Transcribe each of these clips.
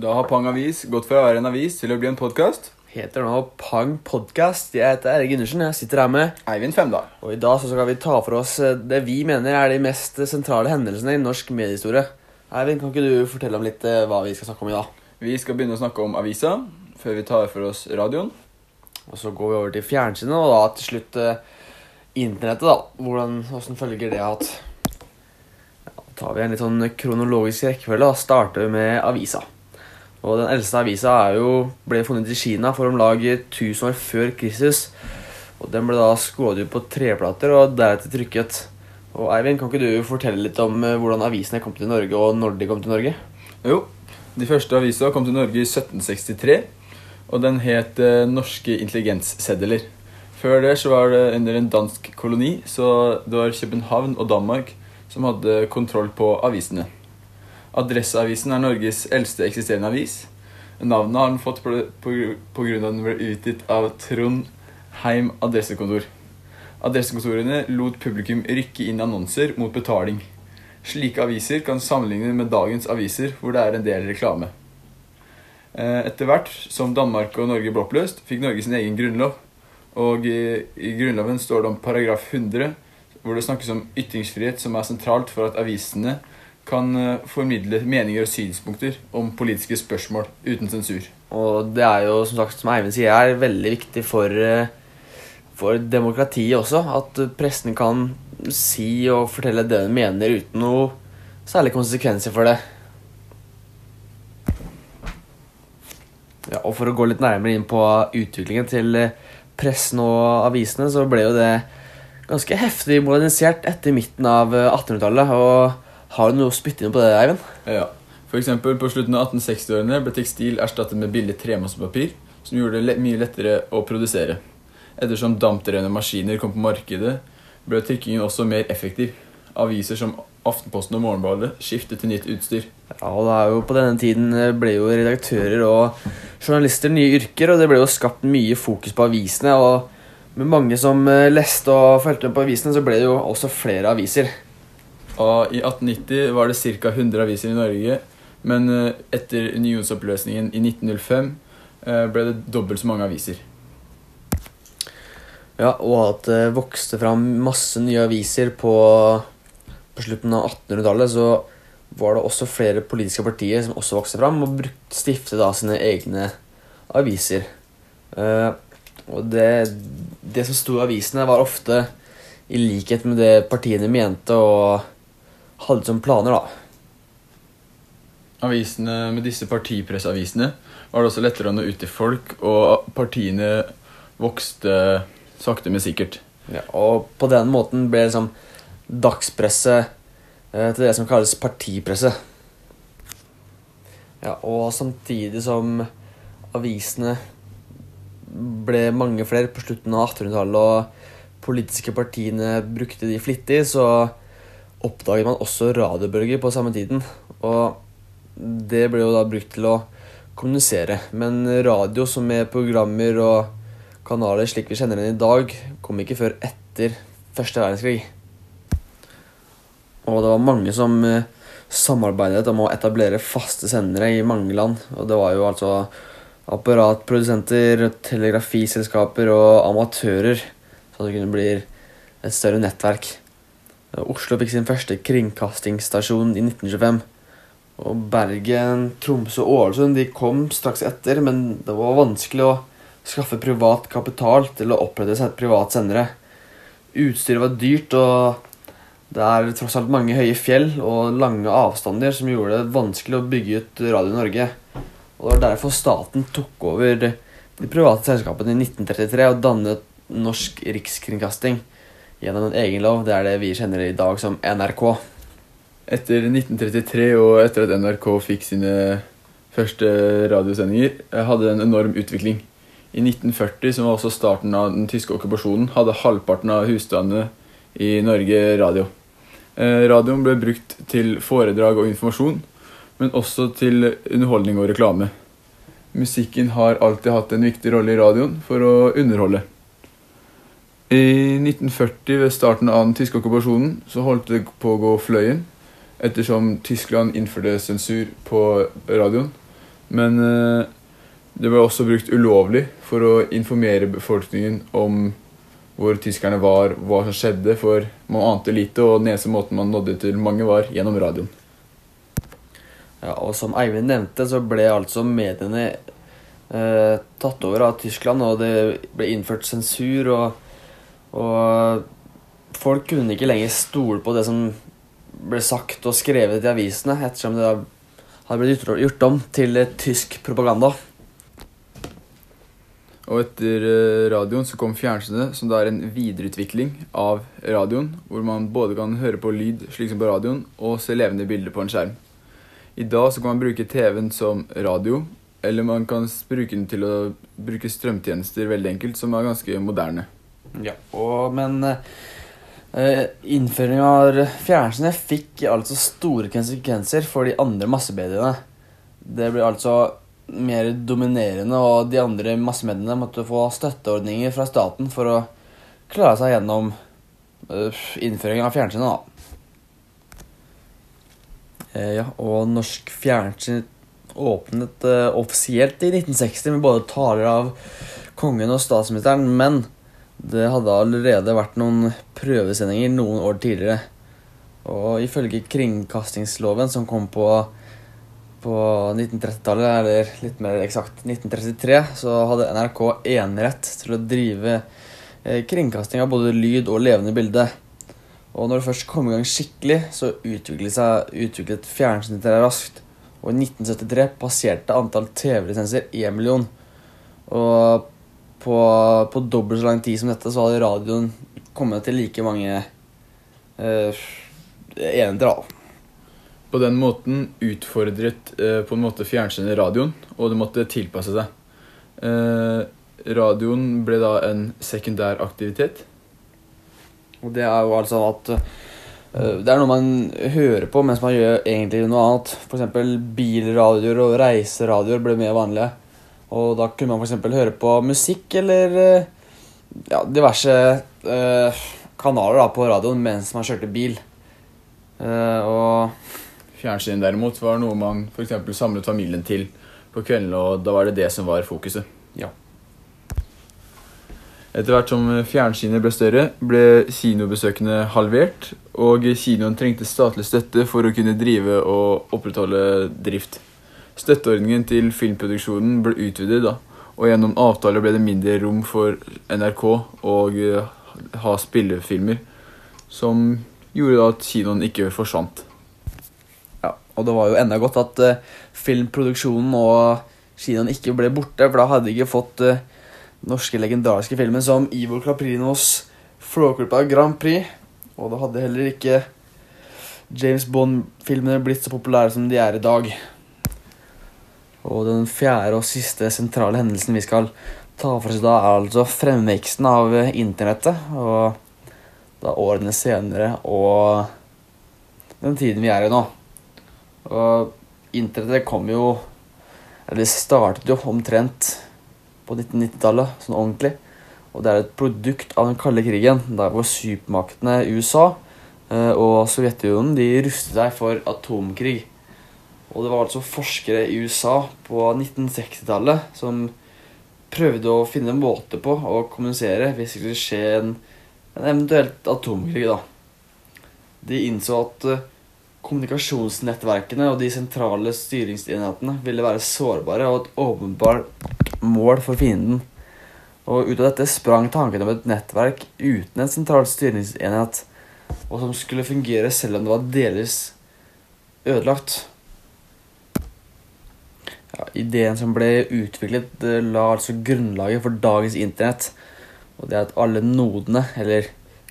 Da har Pang Avis gått fra å være en avis til å bli en podkast. Heter nå Pang Podcast. Jeg heter Erik Gundersen. Jeg sitter her med Eivind Femdal. Og i dag så skal vi ta for oss eh, det vi mener er de mest sentrale hendelsene i norsk mediehistorie. Eivind, kan ikke du fortelle om litt eh, hva vi skal snakke om i dag? Vi skal begynne å snakke om avisa før vi tar for oss radioen. Og så går vi over til fjernsynet, og da til slutt eh, internettet, da. Hvordan, hvordan følger det? Ja, da tar vi en litt sånn kronologisk rekkefølge. og starter med avisa. Og den eldste avisa jo, ble funnet i Kina for om lag 1000 år før Kristus. Og den ble da skåret ut på treplater og deretter trykket. Og Eivind, kan ikke du fortelle litt om eh, hvordan avisene kom til Norge, og når de kom til Norge? Jo, de første avisa kom til Norge i 1763, og den het eh, Norske intelligenssedler. Før det så var det under en dansk koloni, så det var København og Danmark som hadde kontroll på avisene. Adresseavisen er Norges eldste eksisterende avis. Navnet har den fått av at den ble utgitt av Trondheim adressekontor. Adressekontorene lot publikum rykke inn annonser mot betaling. Slike aviser kan sammenligne med dagens aviser, hvor det er en del reklame. Eh, Etter hvert som Danmark og Norge ble oppløst, fikk Norge sin egen grunnlov. Og i Grunnloven står det om paragraf 100, hvor det snakkes om ytringsfrihet, som er sentralt for at avisene kan eh, formidle meninger og synspunkter om politiske spørsmål uten sensur. Og det er jo, som sagt, som Eivind sier, er veldig viktig for, eh, for demokratiet også. At pressen kan si og fortelle det den mener uten noe særlig konsekvenser for det. Ja, og for å gå litt nærmere inn på utviklingen til eh, pressen og avisene, så ble jo det ganske heftig modernisert etter midten av eh, 1800-tallet. Og har du noe å spytte inn på det, Eivind? Ja. For eksempel på slutten av 1860-årene ble tekstil erstattet med billig tremassepapir, som gjorde det mye lettere å produsere. Ettersom dampdrevne maskiner kom på markedet, ble trykkingen også mer effektiv. Aviser som Aftenposten og Morgenbladet skiftet til nytt utstyr. Ja, og det er jo På denne tiden eh, ble jo redaktører og journalister nye yrker, og det ble jo skapt mye fokus på avisene. og Med mange som eh, leste og fulgte med på avisene, så ble det jo også flere aviser. Og I 1890 var det ca. 100 aviser i Norge, men eh, etter unionsoppløsningen i 1905 eh, ble det dobbelt så mange aviser. Ja, Og at det vokste fram masse nye aviser på, på slutten av 1800-tallet, så var det også flere politiske partier som også vokste fram og brukte, stiftet da sine egne aviser. Uh, og det, det som sto i avisene, var ofte i likhet med det partiene mente og hadde som planer, da. Avisene med disse partipressavisene var det også lettere å nå ut til folk, og partiene vokste sakte, men sikkert. Ja, og på den måten ble liksom dagspresse eh, til det som kalles partipresse. Ja, og samtidig som avisene ble mange flere på slutten av 1800-tallet, og politiske partiene brukte de flittig, så oppdaget man også radiobølger på samme tiden. Og det ble jo da brukt til å kommunisere. Men radio som med programmer og kanaler slik vi kjenner den i dag, kom ikke før etter første verdenskrig. Og det var mange som eh, samarbeidet om å etablere faste sendere i mange land. Og det var jo altså apparatprodusenter, telegrafiselskaper og amatører. Så det kunne bli et større nettverk. Oslo fikk sin første kringkastingsstasjon i 1925. Og Bergen, Tromsø og Ålesund de kom straks etter, men det var vanskelig å skaffe privat kapital til å opprette et privat sendere. Utstyret var dyrt, og det er tross alt mange høye fjell og lange avstander som gjorde det vanskelig å bygge ut Radio Norge. Og Det var derfor staten tok over de private selskapene i 1933 og dannet Norsk Rikskringkasting gjennom en egen lov. Det er det vi kjenner i dag som NRK. Etter 1933 og etter at NRK fikk sine første radiosendinger, eh, hadde det en enorm utvikling. I 1940, som var også starten av den tyske okkupasjonen, hadde halvparten av husstandene i Norge radio. Eh, radioen ble brukt til foredrag og informasjon, men også til underholdning og reklame. Musikken har alltid hatt en viktig rolle i radioen for å underholde. I 1940, ved starten av den tyske okkupasjonen, så holdt det på å gå fløyen, ettersom Tyskland innførte sensur på radioen. Men eh, det ble også brukt ulovlig for å informere befolkningen om hvor tyskerne var, hva som skjedde, for man ante lite, og den eneste måten man nådde til mange, var gjennom radioen. Ja, og som Eivind nevnte, så ble altså mediene eh, tatt over av Tyskland, og det ble innført sensur, og, og folk kunne ikke lenger stole på det som ble sagt og skrevet i avisene, ettersom det hadde blitt gjort om til tysk propaganda. Og etter eh, radioen så kom fjernsynet, som da er en videreutvikling av radioen, hvor man både kan høre på lyd slik som på radioen, og se levende bilder på en skjerm. I dag så kan man bruke TV-en som radio, eller man kan bruke den til å bruke strømtjenester veldig enkelt, som er ganske moderne. Ja, og, men uh, innføringen av fjernsynet fikk altså store konsekvenser for de andre massemediene. Det ble altså mer dominerende, og de andre massemediene måtte få støtteordninger fra staten for å klare seg gjennom uh, innføringen av fjernsynet. da. Eh, ja, og norsk fjernsyn åpnet uh, offisielt i 1960 med både taler av kongen og statsministeren, men det hadde allerede vært noen prøvesendinger noen år tidligere. Og ifølge kringkastingsloven som kom på på 1930-tallet, eller litt mer eksakt 1933, så hadde NRK enerett til å drive eh, kringkasting av både lyd og levende bilde. Og når det først kom i gang skikkelig, så utviklet, seg, utviklet fjernsynet seg raskt. Og i 1973 passerte antall TV-lisenser 1 million. Og på, på dobbelt så lang tid som dette, så hadde radioen kommet til like mange uh, enheter. da. På den måten utfordret uh, på en måte fjernsynet radioen, og det måtte tilpasse seg. Uh, radioen ble da en sekundær aktivitet. Og det er jo altså at uh, det er noe man hører på mens man gjør egentlig noe annet. F.eks. bilradioer og reiseradioer ble mer vanlige. Og da kunne man f.eks. høre på musikk eller eh, ja, diverse eh, kanaler da, på radioen mens man kjørte bil. Eh, og Fjernsyn derimot var noe man f.eks. samlet familien til på kveldene, og da var det det som var fokuset. Ja. Etter hvert som fjernsynet ble større, ble kinobesøkene halvert, og kinoen trengte statlig støtte for å kunne drive og opprettholde drift. Støtteordningen til filmproduksjonen ble utvidet, da, og gjennom avtaler ble det mindre rom for NRK å ha spillefilmer, som gjorde da at kinoen ikke forsvant. Og det var jo enda godt at uh, filmproduksjonen og kinoen ikke ble borte, for da hadde de ikke fått uh, norske legendariske filmer som Ivor Caprinos Flåklypa Grand Prix. Og da hadde heller ikke James Bond-filmene blitt så populære som de er i dag. Og den fjerde og siste sentrale hendelsen vi skal ta for oss da, er altså fremveksten av internettet. Og da årene senere og den tiden vi er i nå. Og internettet kom jo Eller det startet jo omtrent på 1990-tallet, sånn ordentlig. Og det er et produkt av den kalde krigen, der hvor supermaktene USA eh, og Sovjetunionen de rustet seg for atomkrig. Og det var altså forskere i USA på 1960-tallet som prøvde å finne en måte på å kommunisere hvis det skulle skje en, en eventuelt atomkrig. da. De innså at uh, kommunikasjonsnettverkene og de sentrale styringsenhetene ville være sårbare og et åpenbart mål for fienden. Og ut av dette sprang tanken om et nettverk uten en sentral styringsenhet, og som skulle fungere selv om det var delvis ødelagt. Ideen som ble utviklet, la altså grunnlaget for dagens internett. Og det er at alle nodene, eller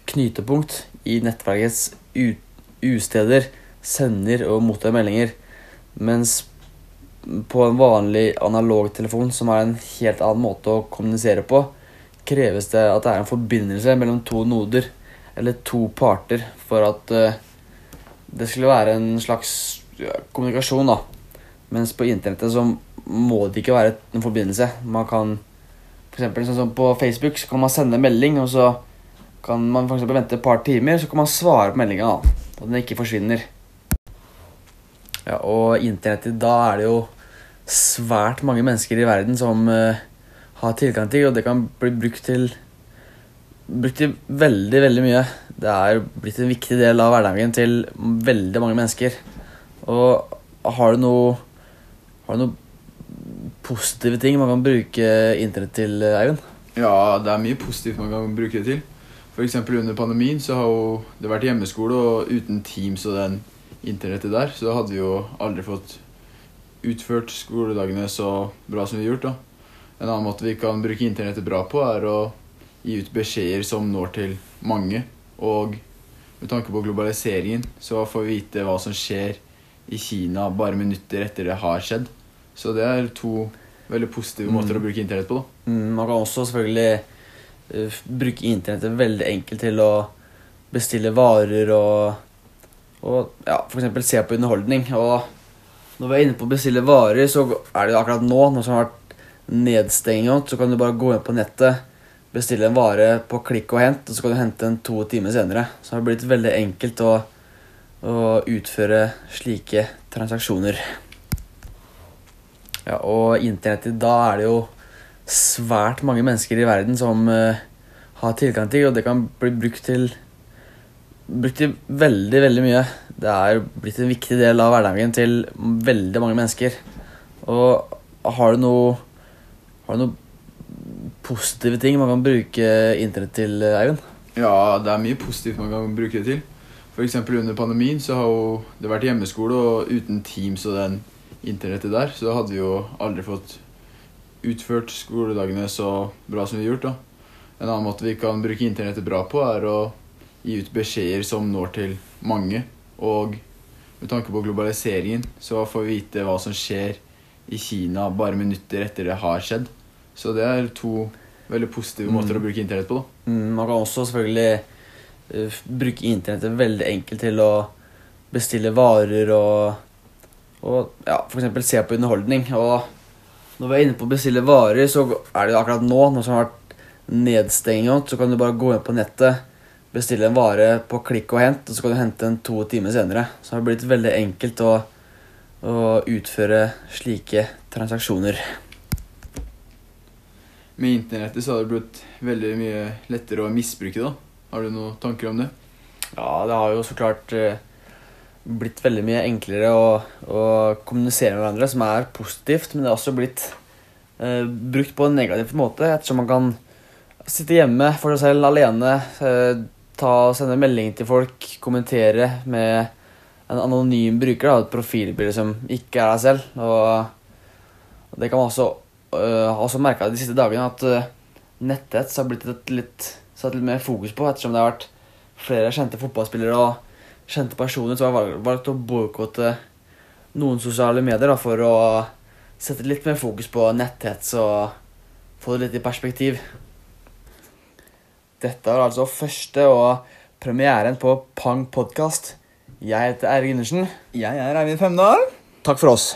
knytepunkt, i nettverkets usteder sender og mottar meldinger. Mens på en vanlig analogtelefon, som er en helt annen måte å kommunisere på, kreves det at det er en forbindelse mellom to noder, eller to parter, for at uh, det skulle være en slags kommunikasjon, da. Mens på internettet så må det ikke være en forbindelse. Man kan eksempel, sånn som På Facebook så kan man sende en melding, og så kan man for vente et par timer, så kan man svare på meldinga, og den ikke forsvinner. Ja, og internettet, da er det jo svært mange mennesker i verden som uh, har tilgang til, og det kan bli brukt til brukt til veldig, veldig mye. Det er blitt en viktig del av hverdagen til veldig mange mennesker. Og har du noe Har du noen positive ting man kan bruke internett til, Eivind? Ja, det er mye positivt man kan bruke det til. F.eks. under pandemien så har jo det vært hjemmeskole, og uten Teams og den internettet der, så hadde vi jo aldri fått utført skoledagene så bra som vi har gjort. da. En annen måte vi kan bruke internettet bra på, er å gi ut beskjeder som når til mange. Og med tanke på globaliseringen så får vi vite hva som skjer i Kina bare minutter etter det har skjedd. Så det er to veldig positive måter å bruke internett på. da. Mm, man kan også selvfølgelig uh, bruke internettet veldig enkelt til å bestille varer og, og ja, f.eks. se på underholdning. Og når vi er inne på å bestille varer, så er det jo akkurat nå, nå som har vært nedstenging, så kan du bare gå inn på nettet, bestille en vare på klikk og hent, og så kan du hente den to timer senere. Så det har blitt veldig enkelt å, å utføre slike transaksjoner. Ja, og internettet, da er det jo svært mange mennesker i verden som uh, har tilgang til, og det kan bli brukt til brukt til veldig, veldig mye. Det er blitt en viktig del av hverdagen til veldig mange mennesker. Og har du noe Har du noe positive ting man kan bruke internett til, Eivind? Ja, det er mye positivt man kan bruke det til. F.eks. under pandemien så har jo det vært hjemmeskole, og uten Teams og den internettet der, så hadde vi jo aldri fått utført skoledagene så bra som vi har gjort. da. En annen måte vi kan bruke internettet bra på, er å gi ut beskjeder som når til mange. Og med tanke på globaliseringen så får vi vite hva som skjer i Kina bare minutter etter det har skjedd. Så det er to veldig positive måter å bruke internett på. da. Mm, man kan også selvfølgelig eh, bruke internettet veldig enkelt til å bestille varer og, og ja, f.eks. se på underholdning. Og når vi er inne på å bestille varer, så er det jo akkurat nå, nå som har vært nedstenging, så kan du bare gå inn på nettet, bestille en vare på klikk og hent, og så kan du hente den to timer senere. Så det har blitt veldig enkelt å, å utføre slike transaksjoner. Med internettet så har det blitt veldig mye lettere å misbruke det. da. Har du noen tanker om det? Ja, det har jo så klart eh, blitt veldig mye enklere å, å kommunisere med hverandre, som er positivt, men det har også blitt eh, brukt på en negativ måte, ettersom man kan sitte hjemme for seg selv alene, eh, ta, sende melding til folk, kommentere med en anonym bruker, da, et profilbilde som ikke er deg selv. Og, og det kan man også, øh, også merka de siste dagene, at uh, netthets har blitt et litt, satt litt mer fokus på, ettersom det har vært flere kjente fotballspillere og kjente personer som har valgt, valgt å boikotte noen sosiale medier da, for å sette litt mer fokus på netthets og få det litt i perspektiv. Dette var altså første og premieren på Pang podkast. Jeg heter Eirik Gundersen. Jeg er Eivind Femdal. Takk for oss.